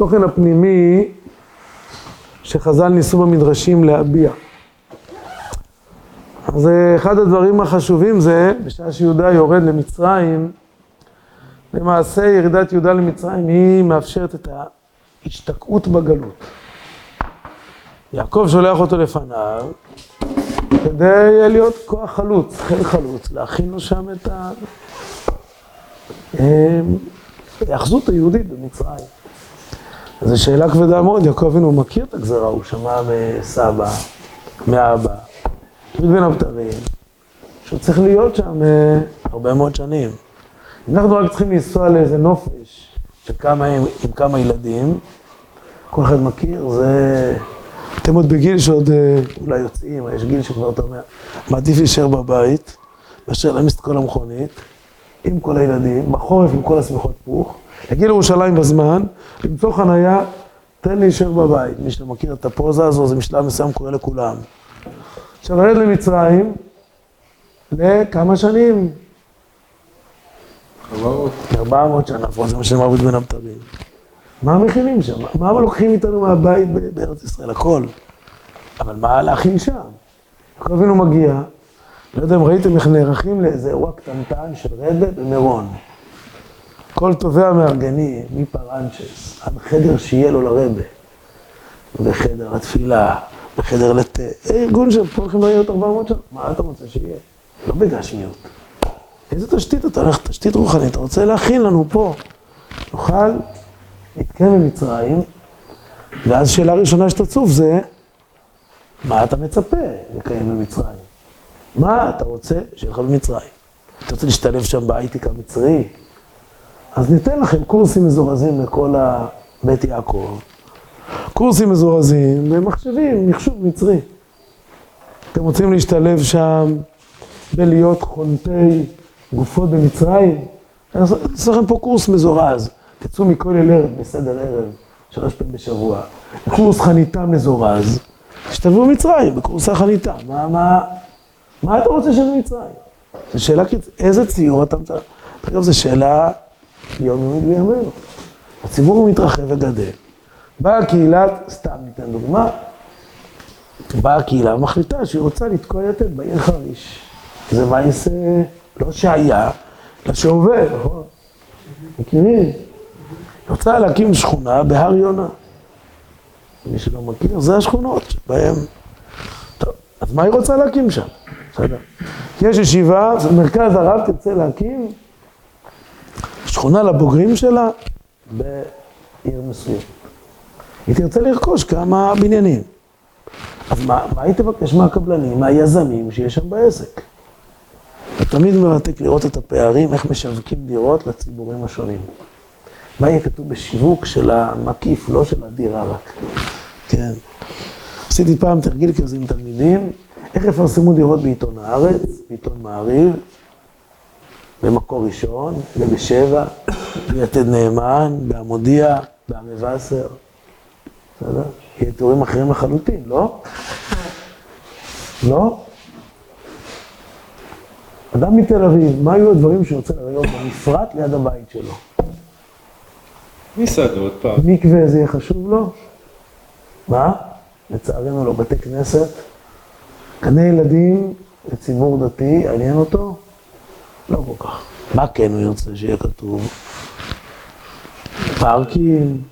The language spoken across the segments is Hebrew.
התוכן הפנימי שחז"ל ניסו במדרשים להביע. אז אחד הדברים החשובים זה, בשעה שיהודה יורד למצרים, למעשה ירידת יהודה למצרים היא מאפשרת את ההשתקעות בגלות. יעקב שולח אותו לפניו כדי להיות כוח חלוץ, חיל חלוץ, להכין לו שם את ההאחזות היהודית במצרים. זו שאלה כבדה מאוד, יעקב אבינו מכיר את הגזרה, הוא שמע מסבא, מאבא, דוד בן אבטרים, שהוא צריך להיות שם אה, הרבה מאוד שנים. אנחנו רק צריכים לנסוע לאיזה נופש של כמה, עם, עם כמה ילדים, כל אחד מכיר, זה... אתם עוד בגיל שעוד אה, אולי יוצאים, יש גיל שכבר אתה אומר, מעדיף להישאר בבית, מאשר להעמיס את כל המכונית, עם כל הילדים, בחורף עם כל השמיכות פוך, להגיע לירושלים בזמן, למצוא חנייה, תן להישאר בבית. מי שמכיר את הפוזה הזו, זה משלב מסוים קורה לכולם. עכשיו, לרד למצרים, לכמה שנים? 400. 400 שנה, זה מה שנאמר בן הבתרים. מה מכינים שם? מה לוקחים איתנו מהבית בארץ ישראל? הכל. אבל מה להכין שם? יעקב אבינו מגיע, לא יודע אם ראיתם איך נערכים לאיזה אירוע קטנטן של רבה במירון. כל טובי המארגנים, מפרנצ'ס, עד חדר שיהיה לו לרבה, בחדר התפילה, בחדר לתה, ארגון שפה הולכים להיות 400 שנה, מה אתה רוצה שיהיה? לא בגשמיות. איזה תשתית אתה הולך, תשתית רוחנית, אתה רוצה להכין לנו פה. נוכל להתקיים במצרים, ואז שאלה ראשונה שתצוף זה, מה אתה מצפה לקיים במצרים? מה אתה רוצה שיהיה לך במצרים? אתה רוצה להשתלב שם בהייטק המצרי? אז ניתן לכם קורסים מזורזים לכל הבית יעקב. קורסים מזורזים במחשבים, מחשוב מצרי. אתם רוצים להשתלב שם בלהיות חונטי גופות במצרים? אני אעשה לכם פה קורס מזורז. תצאו מכל אל ערב בסדר ערב, שלוש פעמים בשבוע. קורס חניתה מזורז. תשתלבו במצרים, בקורס החניתה. מה, מה, מה אתה רוצה שיהיה במצרים? זו שאלה, איזה ציור אתה? אגב, זו שאלה יומיומית בימינו. הציבור מתרחב וגדל. באה הקהילה, סתם ניתן דוגמה, באה הקהילה ומחליטה שהיא רוצה לתקוע יתד בעיר חריש. זה מייס לא שהיה, אלא שעובד, נכון? מכירים? היא רוצה להקים שכונה בהר יונה. מי שלא מכיר, זה השכונות שבהן... טוב, אז מה היא רוצה להקים שם? בסדר. יש ישיבה, מרכז הרב תרצה להקים שכונה לבוגרים שלה בעיר מסוימת. היא תרצה לרכוש כמה בניינים. אז מה, מה היא תבקש מהקבלנים, מהיזמים שיש שם בעסק? תמיד מרתק לראות את הפערים, איך משווקים דירות לציבורים השונים. מה יהיה כתוב בשיווק של המקיף, לא של הדירה רק. כן. עשיתי פעם תרגיל כזה עם תלמידים, איך יפרסמו דירות בעיתון הארץ, בעיתון מעריב, במקור ראשון, ובשבע, ביתד נאמן, בהמודיע, וסר. בסדר? יהיה תיאורים אחרים לחלוטין, לא? לא? אדם מתל אביב, מה היו הדברים שהוא רוצה לראות במפרט ליד הבית שלו? מסעדות פעם. מקווה זה יהיה חשוב לו? מה? לצערנו לא בתי כנסת. גני ילדים לציבור דתי, עניין אותו? לא כל כך. מה כן הוא ירצה שיהיה כתוב? פארקים,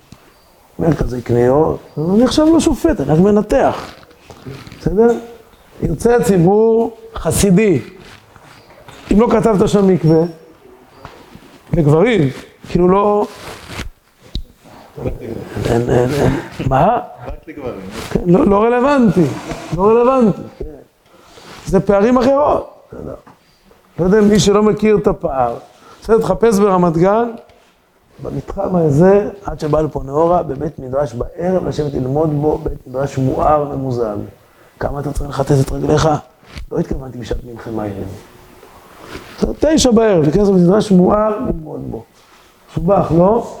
מרכזי קניות. אני עכשיו לא שופט, אני רק מנתח. בסדר? ירצה הציבור חסידי. אם לא כתבת שם מקווה, לגברים, כאילו לא... אין, אין, אין. מה? רק לגברים. כן, לא, לא רלוונטי, לא רלוונטי. זה פערים אחרות. לא יודע, מי שלא מכיר את הפער. בסדר, תחפש ברמת גן, במתחם הזה, עד שבא לפה נאורה, בבית מדרש בערב, לשבת ללמוד בו, בית מדרש מואר וממוזג. כמה אתה צריך לחטט את רגליך? לא התכוונתי בשעת מלחמה אליהם. תשע בערב, להיכנס לבית מדרש מואר, ללמוד בו. מסובך, לא?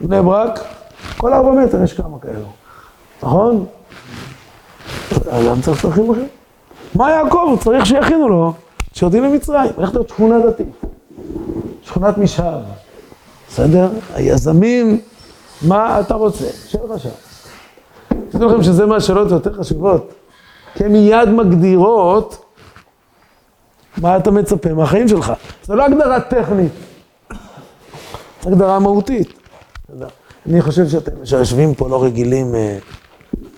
בני ברק, כל ארבע מטר יש כמה כאלו, נכון? למה צריך צרכים אחרים? מה יעקב? צריך שיכינו לו, שיורדים למצרים, הולכת להיות שכונה דתית, שכונת משהב, בסדר? היזמים מה אתה רוצה? שב לך שם. תדעו לכם שזה מהשאלות היותר חשובות, כי הן מיד מגדירות מה אתה מצפה מהחיים שלך. זו לא הגדרה טכנית, זו הגדרה מהותית. אני חושב שאתם שיושבים פה לא רגילים, אה,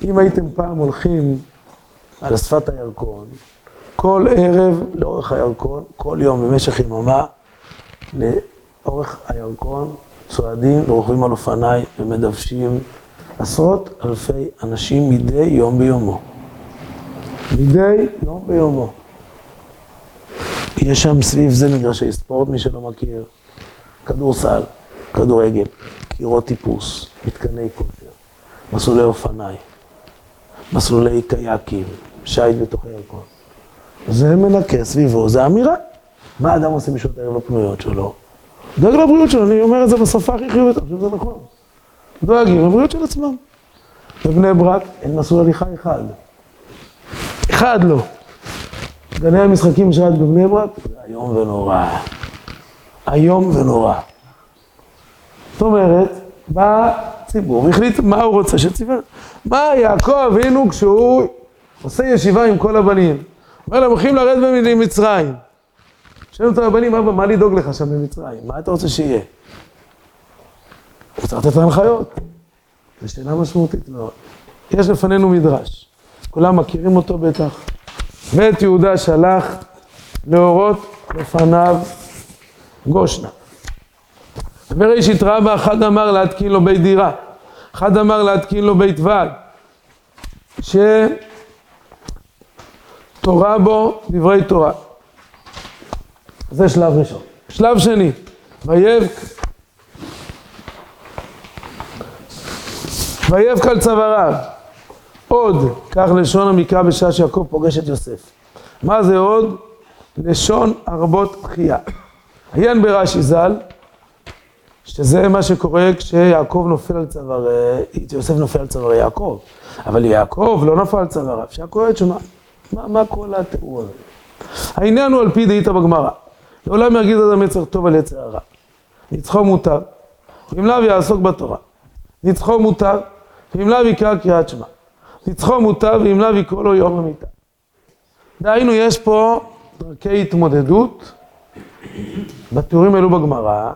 אם הייתם פעם הולכים על שפת הירקון, כל ערב לאורך הירקון, כל יום במשך יממה, לאורך הירקון, צועדים ורוכבים על אופניים ומדוושים עשרות אלפי אנשים מדי יום ביומו. מדי יום ביומו. יש שם סביב זה מגרשי ספורט, מי שלא מכיר, כדורסל, כדורגל, קירות טיפוס, מתקני כושר, מסלולי אופניים, מסלולי קייקים, שיט בתוך הירקון. זה מנקה סביבו, זה אמירה. מה אדם עושה בשעות הערב הפנויות שלו? דואג לבריאות שלו, אני אומר את זה בשפה הכי חיובית, אני חושב שזה נכון. דואגים לבריאות של עצמם. בבני ברק אין מסלול הליכה אחד. אחד לא. גני המשחקים שאת בבני ברק, זה איום ונורא. איום ונורא. זאת אומרת, בא ציבור והחליט מה הוא רוצה שציווה. מה יעקב אבינו כשהוא עושה ישיבה עם כל הבנים? אומר להם, הולכים לרדת ממצרים. שואלים אותו הבנים, אבא, מה לדאוג לך שם במצרים? מה אתה רוצה שיהיה? הוא צריך לתת הנחיות. זו שאלה משמעותית מאוד. יש לפנינו מדרש, כולם מכירים אותו בטח. ואת יהודה שלח להורות לפניו גושנה. בראשית רבה, אחד אמר להתקין לו בית דירה, אחד אמר להתקין לו בית ועד, שתורה בו דברי תורה. זה שלב ראשון. שלב שני, ויבק ויבק על צוואריו. עוד, כך לשון המקרא בשעה שיעקב פוגש את יוסף. מה זה עוד? לשון הרבות תחייה. עיין ברש"י ז"ל, שזה מה שקורה כשיעקב נופל על צווארי, יוסף נופל על צווארי יעקב. אבל יעקב לא נפל על צוואריו, שיעקב שמה. מה, מה כל התיאור הזה? העניין הוא על פי דאיתא בגמרא. לעולם ירגיז אדם יצר טוב על יצר הרע. ניצחו מותר, אם לאו יעסוק בתורה. ניצחו מותר, ואם לאו יקרא קריאת שמע. ניצחו מותר, ואם לאו יקרא לו יום המיטה. דהיינו, יש פה דרכי התמודדות בתיאורים האלו בגמרא,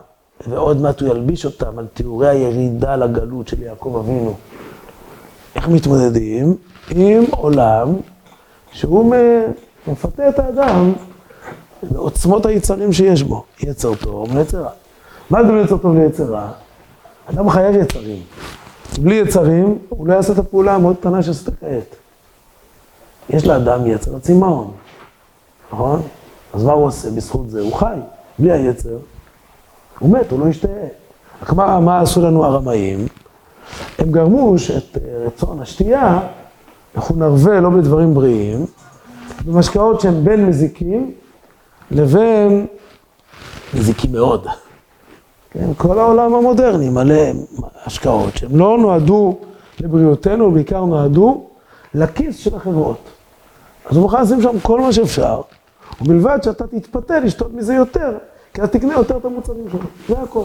ועוד מעט הוא ילביש אותם על תיאורי הירידה לגלות של יעקב אבינו. איך מתמודדים עם עולם שהוא מפתה את האדם בעוצמות היצרים שיש בו, יצר טוב ויצר רע. מה זה יצר טוב ויצר רע? אדם חייב יצרים. בלי יצרים, הוא לא יעשה את הפעולה המאוד קטנה שעשית כעת. יש לאדם יצר הצמאון, נכון? אז מה הוא עושה בזכות זה? הוא חי. בלי היצר, הוא מת, הוא לא ישתהה. רק מה, מה עשו לנו הרמאים? הם גרמו שאת אה, רצון השתייה, אנחנו נרווה לא בדברים בריאים, במשקאות שהם בין מזיקים לבין מזיקים מאוד. כן, כל העולם המודרני מלא השקעות שהן לא נועדו לבריאותנו, בעיקר נועדו לכיס של החברות. אז הוא מוכן לשים שם כל מה שאפשר, ובלבד שאתה תתפתה לשתות מזה יותר, כי אז תקנה יותר את המוצרים שלו, זה הכל.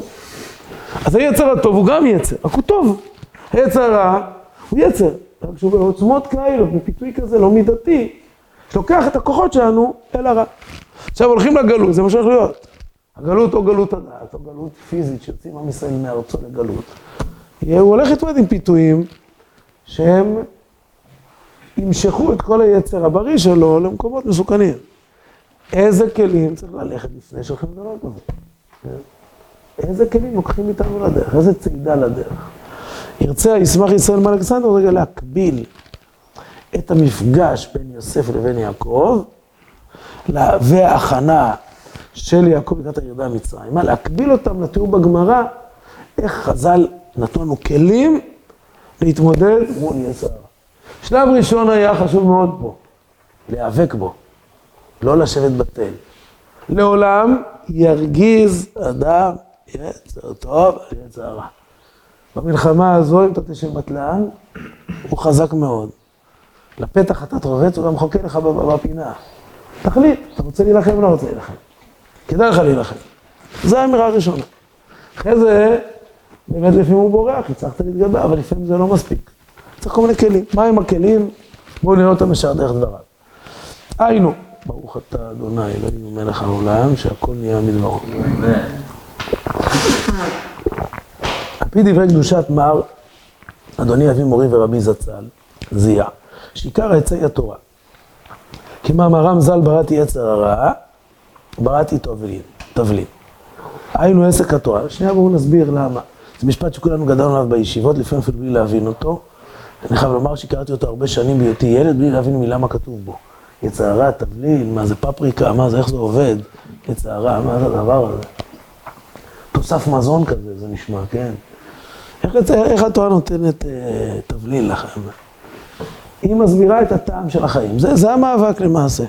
אז היצר הטוב הוא גם יצר, רק הוא טוב. היצר הרע הוא יצר, רק שהוא בעוצמות כאלו, בפיתוי כזה לא מידתי, שלוקח את הכוחות שלנו אל הרע. עכשיו הולכים לגלות, זה מה שהולך להיות. הגלות או גלות הדעת, או גלות פיזית, שיוצאים עם ישראל מארצו לגלות. הוא הולך להתמודד עם פיתויים שהם ימשכו את כל היצר הבריא שלו למקומות מסוכנים. איזה כלים צריך ללכת לפני שהולכים לדבר כזה? איזה כלים לוקחים איתנו לדרך? איזה צעידה לדרך? ירצה, ישמח ישראל מאלכסנדר רגע להקביל את המפגש בין יוסף לבין יעקב, וההכנה של יעקב לקראת הירידה ממצרימה, להקביל אותם לתיאור בגמרא, איך חז"ל נתנו לנו כלים להתמודד מול יצר. שלב ראשון היה חשוב מאוד פה, להיאבק בו, לא לשבת בתל. לעולם ירגיז אדם יצר טוב יצר רע. במלחמה הזו, אם אתה תשב בטלן, הוא חזק מאוד. לפתח אתה תרובץ, הוא גם חוקר לך בפינה. תחליט, אתה רוצה להילחם או לא רוצה להילחם. כדאי לך להילחם. זו האמירה הראשונה. אחרי זה, באמת לפעמים הוא בורח, הצלחת להתגבר, אבל לפעמים זה לא מספיק. צריך כל מיני כלים. מה עם הכלים? בואו נראה אותם ישר דרך דבריו. היינו, ברוך אתה אדוני אלוהינו מלך העולם, שהכל נהיה מדברו. פי דברי קדושת מר, אדוני אבי מורי ורבי זצ"ל, זיע, שעיקר עצי התורה. כמאמרם ז"ל בראתי יצר הרע, בראתי תבלין, תבלין. היינו עסק התורה. שנייה בואו נסביר למה. זה משפט שכולנו גדלנו עליו בישיבות, לפעמים אפילו בלי להבין אותו. אני חייב לומר שקראתי אותו הרבה שנים בהיותי ילד, בלי להבין מילה מה כתוב בו. יצר תבלין, מה זה פפריקה, מה זה, איך זה עובד? יצר מה זה הדבר הזה? תוסף מזון כזה, זה נשמע, כן? איך, איך התורה נותנת אה, תבלין לכם? היא מסבירה את הטעם של החיים. זה, זה המאבק למעשה.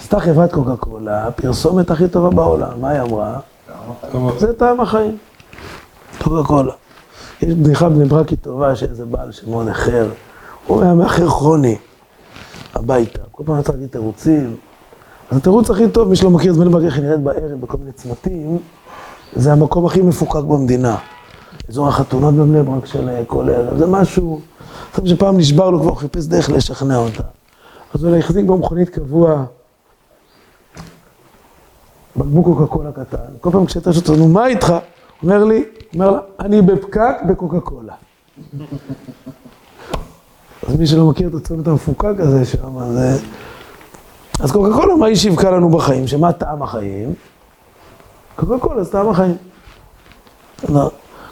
עשתה חברת קוקה קולה, הפרסומת הכי טובה בעולם, מה היא אמרה? זה טעם החיים. קוקה קולה. יש בדיחה בני ברקי טובה שאיזה בעל שמאוד אחר, הוא היה מאחר כרוני הביתה. כל פעם צריך להגיד תירוצים. אז התירוץ הכי טוב, מי שלא מכיר את בני ברק איך נראית בערב בכל מיני צמתים, זה המקום הכי מפוקק במדינה. אזור החתונות בבני ברק של כל ערב, זה משהו, חושב שפעם נשבר לו כבר, חיפש דרך לשכנע אותה. אז הוא החזיק במכונית קבוע בקבוק קוקה קולה קטן. כל פעם כשאתה שואל אותו, מה איתך? אומר לי, אומר לה, אני בפקק בקוקה קולה. אז מי שלא מכיר את הצומת המפוקק הזה שם, זה... אז קוקה קולה, מה היא שיווקה לנו בחיים? שמה טעם החיים? קוקה קולה זה טעם החיים.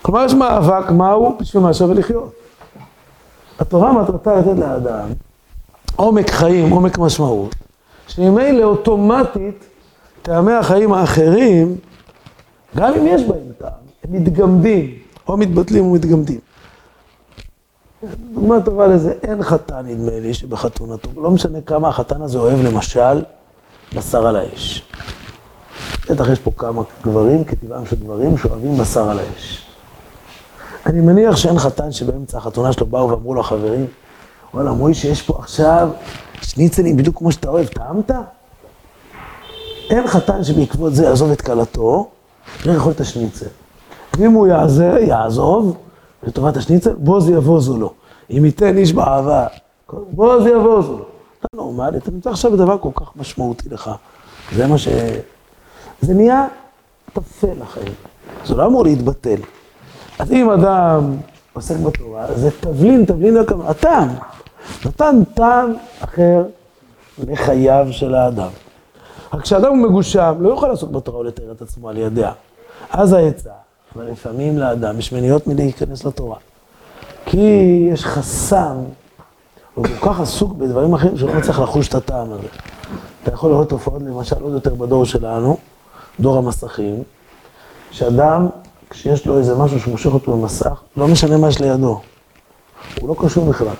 כלומר, יש מאבק, מהו? בשביל מה שווה לחיות. התורה מטרתה לתת לאדם עומק חיים, עומק משמעות, שממילא אוטומטית טעמי החיים האחרים, גם אם יש בהם טעם, הם מתגמדים, או מתבטלים או מתגמדים. דוגמה טובה לזה, אין חתן נדמה לי שבחתונתו, לא משנה כמה החתן הזה אוהב למשל בשר על האש. בטח יש פה כמה גברים, כטבעם של גברים, שאוהבים בשר על האש. אני מניח שאין חתן שבאמצע החתונה שלו באו ואמרו לו חברים, וואלה, מוישה, יש פה עכשיו שניצלים בדיוק כמו שאתה אוהב, טעמת? אין חתן שבעקבות זה יעזוב את כלתו, לא יכול את השניצל. ואם הוא יעזר, יעזוב לטובת השניצל, בוז יבוזו לו. אם ייתן איש באהבה, בוז יבוזו לו. אתה נורמלי, אתה נמצא עכשיו בדבר כל כך משמעותי לך. זה מה ש... זה נהיה טפל לחיים. זה לא אמור להתבטל. אז אם אדם עוסק בתורה, זה תבלין, תבלין הטעם. נתן טעם אחר לחייו של האדם. רק כשאדם הוא מגושם, לא יוכל לעסוק בתורה ולתאר את עצמו על ידיה. אז העצה, אבל לפעמים לאדם יש מניעות מלהיכנס לתורה. כי יש חסם, הוא כל כך עסוק בדברים אחרים שהוא לא מצליח לחוש את הטעם הזה. אתה יכול לראות תופעות, למשל, עוד יותר בדור שלנו, דור המסכים, שאדם, כשיש לו איזה משהו שמושך אותו במסך, לא משנה מה יש לידו. הוא לא קשור בכלל.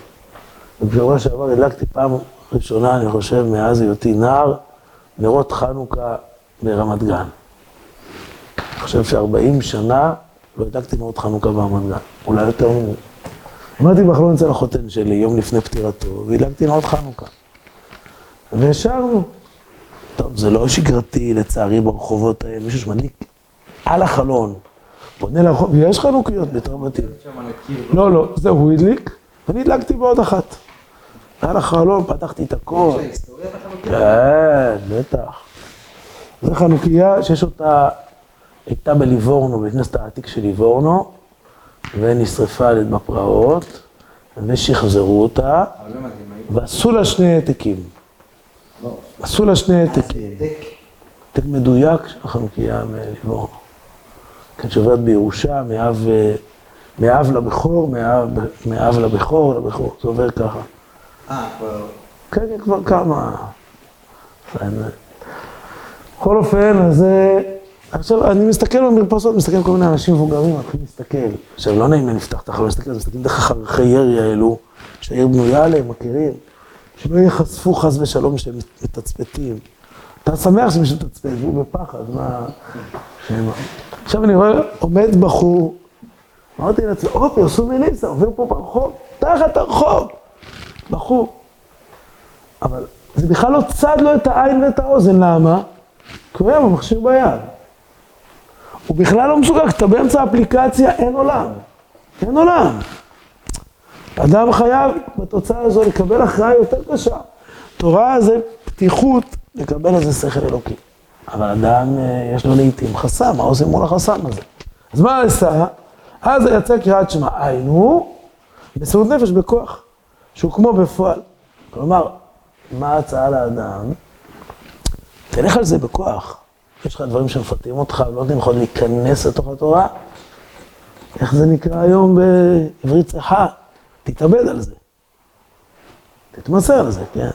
ובשבוע שעבר הדלקתי פעם ראשונה, אני חושב, מאז היותי נער, נרות חנוכה ברמת גן. אני חושב שארבעים שנה לא הדלקתי נרות חנוכה ברמת גן, אולי יותר מזה. אמרתי בחלום אצל החותן שלי, יום לפני פטירתו, והדלקתי נרות חנוכה. והשארנו. טוב, זה לא שגרתי, לצערי, ברחובות האלה, מישהו שמדליק על החלון, פונה לרחוב, ויש חנוכיות בתור בתים. לא, לא, זהו, הוא הדליק, ואני הדלקתי בעוד אחת. על החלון, פתחתי את הכל. כן, בטח. זו חנוכיה שיש אותה, הייתה בליבורנו, בבית כנסת העתיק של ליבורנו, ונשרפה על יד בפרעות, ושחזרו אותה, ועשו לה שני העתקים. עשו לה שני העתקים. העתק מדויק של החנוכיה מליבורנו. כן, שעוברת בירושה, מאב, מאב לבכור, מאב, מאב לבכור, לבכור, זה עובר ככה. אה, כבר... כן, כן, כבר כמה. בכל אופן, אז עכשיו, אני מסתכל במרפסות, מסתכל על כל מיני אנשים מבוגרים, מתחילים להסתכל. עכשיו, לא נעים לי לפתח את החלום, להסתכל, מסתכלים דרך החרכי ירי האלו, שהעיר בנויה עליהם, מכירים, שלא ייחשפו חס ושלום שהם מתצפתים. אתה שמח שמישהו מתצפת, והוא בפחד, מה... עכשיו אני רואה, עומד בחור, אמרתי לעצמי, או, פרסום מליסה, עובר פה ברחוב, תחת הרחוב. בחור. אבל זה בכלל לא צד לו את העין ואת האוזן, למה? כי הוא היה במכשיר ביד. הוא בכלל לא מסוגל, כשאתה באמצע האפליקציה, אין עולם. אין עולם. אדם חייב בתוצאה הזו לקבל הכרעה יותר קשה. תורה זה פתיחות לקבל איזה שכל אלוקי. אבל אדם, אה, יש לו לעיתים חסם, מה עושים מול החסם הזה? אז מה עשה? אז יצא קריאת שמע, היינו, מסירות נפש בכוח, שהוא כמו בפועל. כלומר, מה ההצעה לאדם? תלך על זה בכוח. יש לך דברים שמפתים אותך, לא נותנים לך להיכנס לתוך התורה. איך זה נקרא היום בעברית צחה? תתאבד על זה. תתמסר על זה, כן?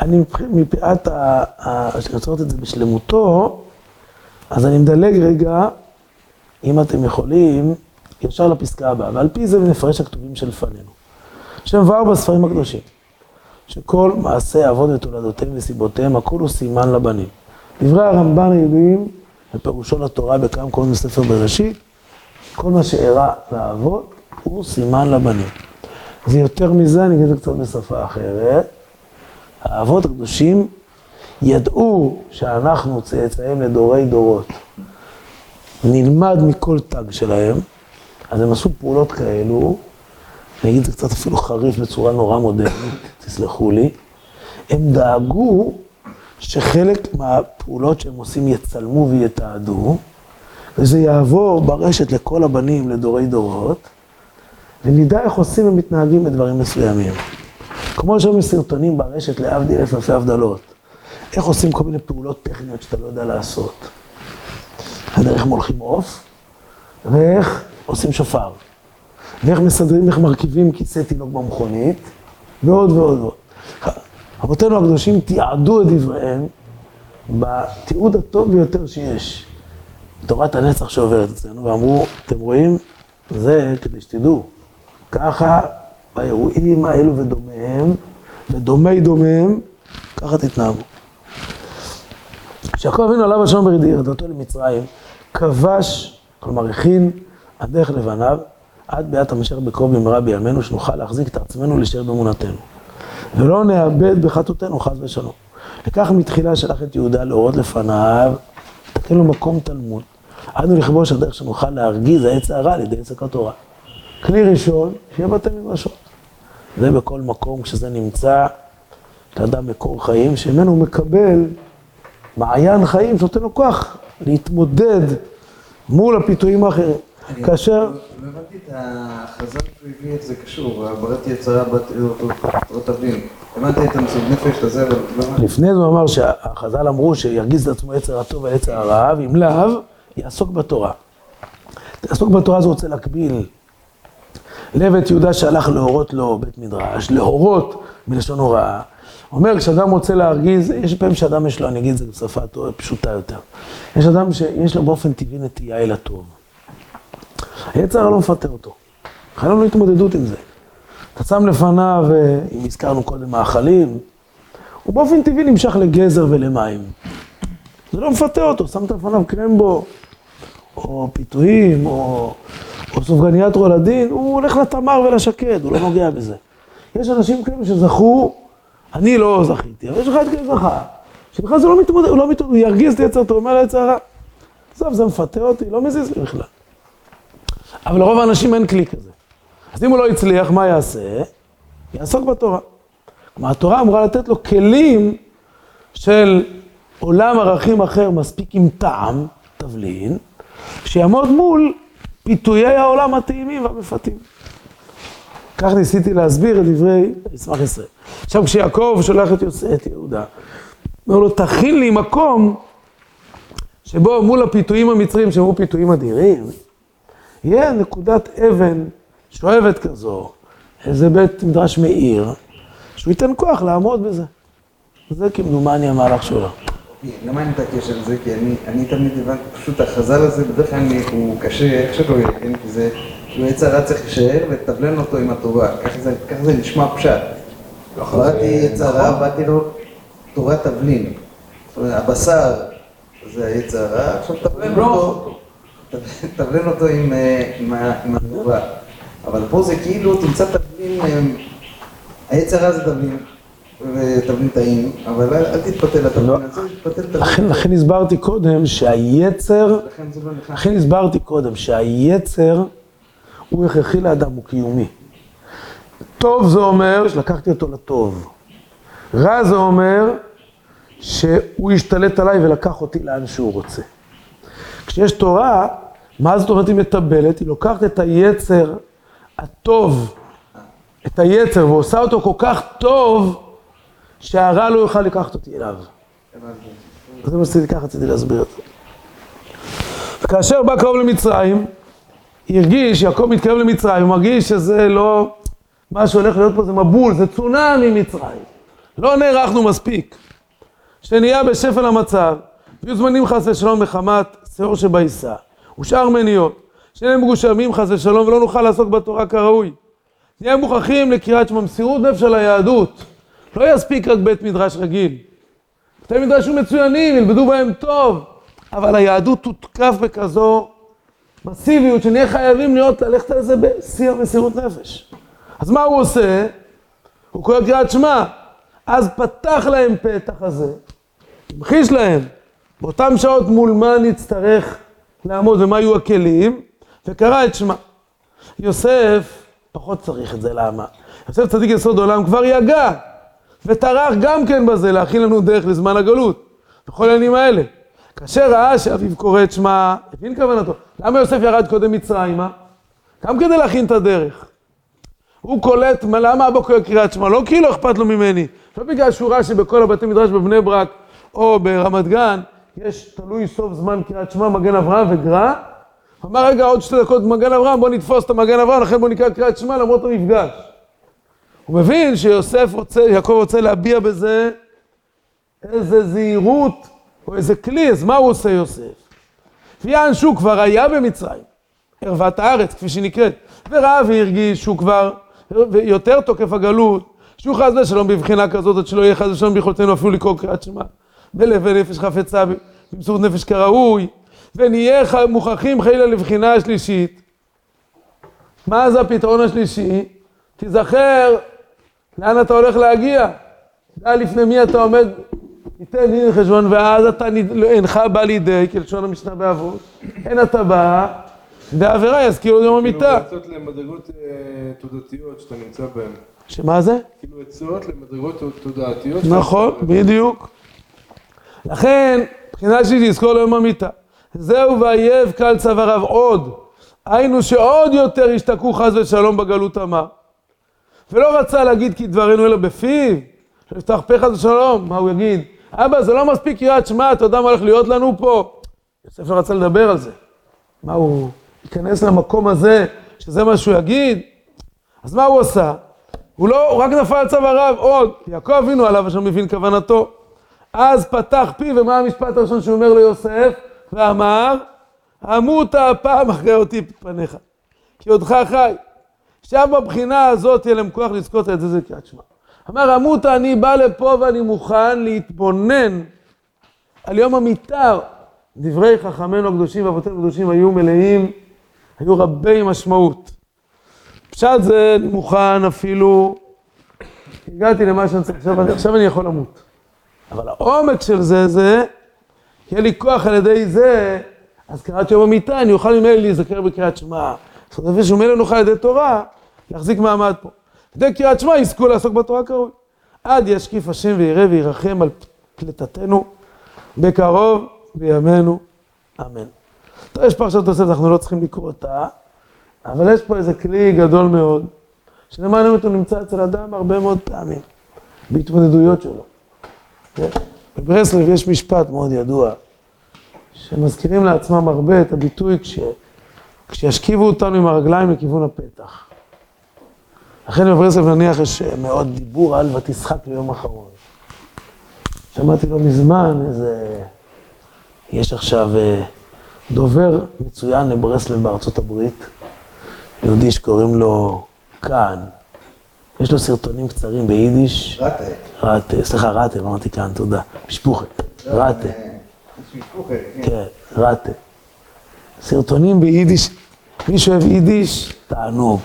אני מפאת ה... לראות את זה בשלמותו, אז אני מדלג רגע, אם אתם יכולים, ישר לפסקה הבאה, ועל פי זה נפרש הכתובים שלפנינו. שם מבואר בספרים הקדושים, שכל מעשה אבות ותולדותיהם וסיבותיהם, הכול הוא סימן לבנים. דברי הרמב"ן הידועים, ופירושו לתורה בכמה קוראים בספר בראשית, כל מה שאירע לאבות הוא סימן לבנים. זה יותר מזה, אני אגיד את זה קצת בשפה אחרת. האבות הקדושים ידעו שאנחנו צאצאים לדורי דורות. נלמד מכל תג שלהם, אז הם עשו פעולות כאלו, אני אגיד את זה קצת אפילו חריף בצורה נורא מודרנית, תסלחו לי, הם דאגו שחלק מהפעולות שהם עושים יצלמו ויתעדו, וזה יעבור ברשת לכל הבנים לדורי דורות, ונדע איך עושים ומתנהגים בדברים מסוימים. כמו שהיום סרטונים ברשת להבדיל אלף אלפי הבדלות. איך עושים כל מיני פעולות טכניות שאתה לא יודע לעשות. איך מולכים עוף, ואיך עושים שופר. ואיך מסדרים, איך מרכיבים כיסא תינוק במכונית, ועוד ועוד ועוד. רבותינו הקדושים תיעדו את דבריהם בתיעוד הטוב ביותר שיש. תורת הנצח שעוברת אצלנו, ואמרו, אתם רואים, זה כדי שתדעו, ככה באירועים האלו ודומיהם, ודומי דומיהם, ככה תתנהגו. כשיעקב אבינו עליו השלום ברידי, ירדתו למצרים, כבש, כלומר הכין הדרך לבניו, עד ביאת המשיח בקרוב במהרה בימינו, שנוכל להחזיק את עצמנו להישאר באמונתנו. ולא נאבד בחטאותינו, חס ושלום. וכך מתחילה שלח את יהודה להורות לפניו, תתן לו מקום תלמוד. אנו לכבוש הדרך שנוכל להרגיז העץ הרע על ידי עסק התורה. כלי ראשון, שיהיה בתי מדרשות. זה בכל מקום, כשזה נמצא, לאדם מקור חיים, שממנו הוא מקבל מעיין חיים שנותן לו כוח להתמודד מול הפיתויים האחרים. כאשר... לא הבנתי את החז"ל שהוא הביא את זה קשור, בראתי יצרה בת לא תבין. הבנתי את המציאות נפש הזה, אבל לא לפני זה הוא אמר שהחז"ל אמרו שירגיז את עצמו יצר הטוב ויצר הרע, ואם לאו, יעסוק בתורה. יעסוק בתורה זה רוצה להקביל לבית יהודה שהלך להורות לו בית מדרש, להורות מלשון הוראה. אומר, כשאדם רוצה להרגיז, יש פעמים שאדם יש לו, אני אגיד את זה בשפה פשוטה יותר. יש אדם שיש לו באופן טבעי נטייה אל הטוב. היצר לא מפטר אותו. חייב לנו התמודדות עם זה. אתה שם לפניו, אם הזכרנו קודם מאכלים, הוא באופן טבעי נמשך לגזר ולמים. זה לא מפתה אותו, שמת לפניו קרמבו, או פיתויים, או, או סופגניית רולדין, הוא הולך לתמר ולשקד, הוא לא נוגע בזה. יש אנשים כאלה שזכו, אני לא זכיתי, אבל יש אחד כזה זכה, שבכלל זה לא מתמודד, הוא לא מתמודד, הוא ירגיז את יצר, אומר ליצר הרע. עזוב, זה מפתה אותי, לא מזיז לי בכלל. אבל לרוב האנשים אין כלי כזה. אז אם הוא לא הצליח, מה יעשה? יעסוק בתורה. כלומר, התורה אמורה לתת לו כלים של עולם ערכים אחר מספיק עם טעם, תבלין, שיעמוד מול פיתויי העולם הטעימים והמפתים. כך ניסיתי להסביר את דברי מסמך ישראל. עכשיו, כשיעקב שולח את יוסף, את יהודה, אומר לו, תכין לי מקום שבו מול הפיתויים המצרים, שהם פיתויים אדירים, יהיה נקודת אבן שואבת כזו, איזה בית מדרש מאיר, שהוא ייתן כוח לעמוד בזה. זה כמדומני המהלך שלו. למה אני מתעקש על זה? כי אני, אני תמיד הבנתי, פשוט החז"ל הזה בדרך כלל הוא קשה, איך שלא יהיה, כן? כי זה, שהוא יצא רע צריך להישאר ולתבלן אותו עם הטובה. ככה זה, כך זה נשמע פשט. באתי יצא רע, באתי לו תורת תבלין. זאת אומרת, הבשר זה היצע רע, עכשיו תבלן אותו. תבלן אותו עם, עם, עם הטובה. אבל פה זה כאילו תמצא תבלין, היצע רע זה תבלין. ותבלין טעים, אבל אל תתפתה את לכן, לכן הסברתי קודם שהיצר, לכן לא. לכן הסברתי קודם שהיצר הוא הכרחי לאדם, הוא קיומי. טוב זה אומר שלקחתי אותו לטוב. רע זה אומר שהוא השתלט עליי ולקח אותי לאן שהוא רוצה. כשיש תורה, מה זאת אומרת היא מטבלת? היא לוקחת את היצר הטוב, את היצר, ועושה אותו כל כך טוב, שהרע לא יוכל לקחת אותי אליו. זה מה שרציתי, ככה רציתי להסביר את זה. וכאשר בא קרוב למצרים, הרגיש, יעקב מתקרב למצרים, הוא מרגיש שזה לא, מה שהולך להיות פה זה מבול, זה צונאמי מצרים. לא נערכנו מספיק. שנהיה בשפל המצב, ויהיו זמנים חס ושלום מחמת שאור שבעיסה, ושאר מניות, שנהיה מגושמים חס ושלום ולא נוכל לעסוק בתורה כראוי. נהיה מוכרחים לקריאת שמע מסירות נפש על היהדות. לא יספיק רק בית מדרש רגיל. בתי מדרש היו מצוינים, ילמדו בהם טוב, אבל היהדות תותקף בכזו מסיביות, שנהיה חייבים להיות, ללכת על זה בשיא המסירות נפש. אז מה הוא עושה? הוא קורא קריאת שמע. אז פתח להם פתח הזה, המחיש להם, באותן שעות מול מה נצטרך לעמוד ומה יהיו הכלים, וקרא את שמע. יוסף פחות צריך את זה, למה? יוסף צדיק יסוד עולם כבר יגע, וטרח גם כן בזה להכין לנו דרך לזמן הגלות, בכל העניינים האלה. כאשר ראה שאביו קורא את שמע, הבין כוונתו. למה יוסף ירד קודם מצרימה? גם כדי להכין את הדרך. הוא קולט, מה- למה אבא קורא קריאת שמע? לא כי לא אכפת לו ממני, לא בגלל שהוא ראה שבכל הבתי מדרש בבני ברק או ברמת גן, יש תלוי סוף זמן קריאת שמע, מגן אברהם וגר"א. אמר, רגע, עוד שתי דקות מגן אברהם, בוא נתפוס את המגן אברהם, לכן בוא נקרא קריאת שמע למרות המפגש. הוא מבין שיוסף רוצה, יעקב רוצה להביע בזה איזה זהירות או איזה כלי, אז מה הוא עושה יוסף? ויען שהוא כבר היה במצרים, ערוות הארץ, כפי שהיא נקראת, וראה והרגיש שהוא כבר יותר תוקף הגלות, שהוא חס ושלום בבחינה כזאת, עד שלא יהיה חס ושלום ביכולתנו אפילו לקרוא קריאת שמע, בלב ונפש חפצה, במסורת נפש כראוי, ונהיה מוכרחים חלילה לבחינה השלישית. מה זה הפתרון השלישי? תיזכר לאן אתה הולך להגיע. דע לפני מי אתה עומד, ייתן דין חשבון, ואז אתה לא- אינך בא לידי, כלשון המשנה באבות, אין אתה בא, והעבירה יזכירו יום כאילו המיתה. עצות למדרגות אה, תודעתיות שאתה נמצא בהן. שמה זה? כאילו עצות למדרגות תודעתיות. נכון, בדיוק. לכן, מבחינה שלישית, יזכור ליום המיתה. זהו ויאב קל צוואריו עוד. היינו שעוד יותר ישתקעו חס ושלום בגלות אמר. ולא רצה להגיד כי דברינו אלא בפיו, שלא יפתח פה חס ושלום, מה הוא יגיד? אבא, זה לא מספיק קריאת שמע, אתה יודע מה הולך להיות לנו פה? יוסף לא רצה לדבר על זה. מה הוא ייכנס למקום הזה, שזה מה שהוא יגיד? אז מה הוא עשה? הוא לא, הוא רק נפל צוואריו, עוד, יעקב אבינו עליו אשר מבין כוונתו. אז פתח פיו, ומה המשפט הראשון שהוא אומר ליוסף? ואמר, אמות הפעם אחרי אותי פניך, כי עודך חי. עכשיו בבחינה הזאת יהיה להם כוח לזכות את זה, זה קריאת שמע. אמר, אמות אני בא לפה ואני מוכן להתבונן על יום המיתר. דברי חכמינו הקדושים ואבותינו הקדושים היו מלאים, היו רבי משמעות. פשט זה, מוכן אפילו, הגעתי למה שאני צריך, עכשיו, עכשיו אני יכול למות. אבל העומק של זה, זה, יהיה לי כוח על ידי זה, אז קריאת יום המיטה, אני אוכל ממילא להיזכר בקריאת שמע. זאת אומרת, שממילא נוכל על ידי תורה, להחזיק מעמד פה. ידי קריאת שמע יזכו לעסוק בתורה כראוי. עד ישקיף השם ויראה וירחם על פלטתנו בקרוב בימינו, אמן. טוב, יש פרשת תוספת, אנחנו לא צריכים לקרוא אותה, אבל יש פה איזה כלי גדול מאוד, שלמען האמת הוא נמצא אצל אדם הרבה מאוד פעמים, בהתמודדויות שלו. כן? בברסלב יש משפט מאוד ידוע, שמזכירים לעצמם הרבה את הביטוי כש, כשישכיבו אותנו עם הרגליים לכיוון הפתח. לכן בברסלב נניח יש מאוד דיבור על ותשחק ליום אחרון. שמעתי לא מזמן איזה, יש עכשיו אה, דובר מצוין לברסלב בארצות הברית, יהודי שקוראים לו כאן, יש לו סרטונים קצרים ביידיש, רטה. ראטה, סליחה, ראטה, לא אמרתי כאן, תודה, משפוחה, ראטה, אה, יש משפוחה, כן. כן, ראטה. סרטונים ביידיש, מי שאוהב יידיש, תענוג.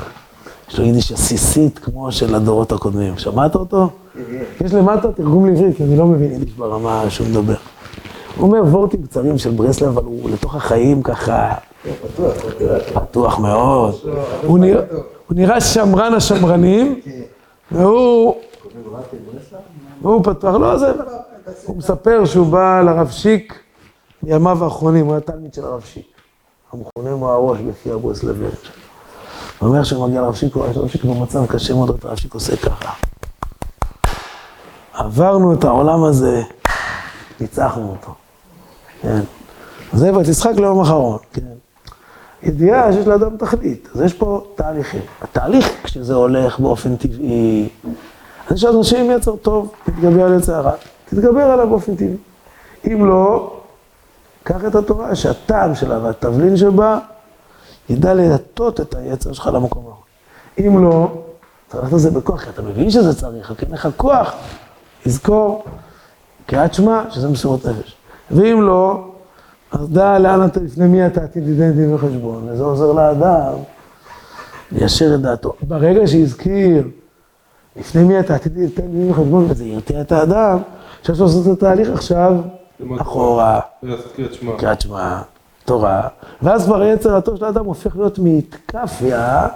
יש לו יידיש עסיסית כמו של הדורות הקודמים. שמעת אותו? יש למטה תרגום לעברית, כי אני לא מבין יידיש ברמה שהוא מדבר. הוא אומר וורטים קצרים של ברסלב, אבל הוא לתוך החיים ככה פתוח, מאוד. הוא נראה- הוא שמרן השמרנים, והוא... והוא פתוח, לא, זה... הוא מספר שהוא בא לרב שיק מימיו האחרונים, הוא היה תלמיד של הרב שיק. המכונה הוא הראש לפי הברסלבי. אומר שהוא מגיע לרב שיק, הוא רואה שהרב שיק במצב קשה מאוד, הרב שיק עושה ככה. עברנו את העולם הזה, ניצחנו אותו. כן. זה בת יצחק ליום אחרון, כן. ידיעה שיש לאדם תכלית, אז יש פה תהליכים. התהליך, כשזה הולך באופן טבעי, אז יש אנשים יצר טוב, תתגבר על יצר הרע, תתגבר עליו באופן טבעי. אם לא, קח את התורה שהטעם שלה והתבלין שבה ידע להטות את היצר שלך למקום ההוא. אם לא, צריך לעשות את זה בכוח, כי אתה מבין שזה צריך, רק אין לך כוח. תזכור, קריאת שמע, שזה מסירות נפש. ואם לא, אז דע לאן אתה, לפני מי אתה עתיד ליתן דין וחשבון, וזה עוזר לאדם ליישר את דעתו. ברגע שהזכיר לפני מי אתה עתיד ליתן דין וחשבון, וזה ירתיע את האדם, אפשר לעשות את התהליך עכשיו אחורה, קריאת שמע. תורה, ואז כבר היצר הטוב של האדם הופך להיות מאתקפיה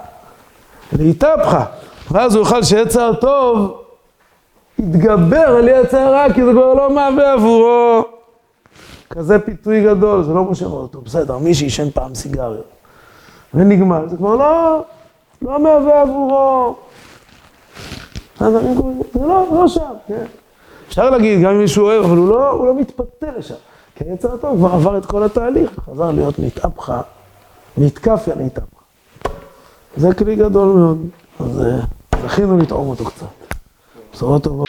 לאיתפחה, ואז הוא יוכל שיצר הטוב יתגבר על יצר הרע, כי זה כבר לא מהווה עבורו כזה פיתוי גדול, זה לא מושך אותו, בסדר, מי שעישן פעם סיגריות ונגמר, זה כבר לא, לא מהווה עבורו. זה לא, לא שם, כן. אפשר להגיד, גם אם מישהו אוהב, אבל הוא לא, הוא לא מתפתה לשם. כי היצר הטוב כבר עבר את כל התהליך, וחזר להיות מתהפכה, מתקפיה להתהפכה. זה כלי גדול מאוד, אז אה, זכינו לטעום אותו קצת. בשורות טובות.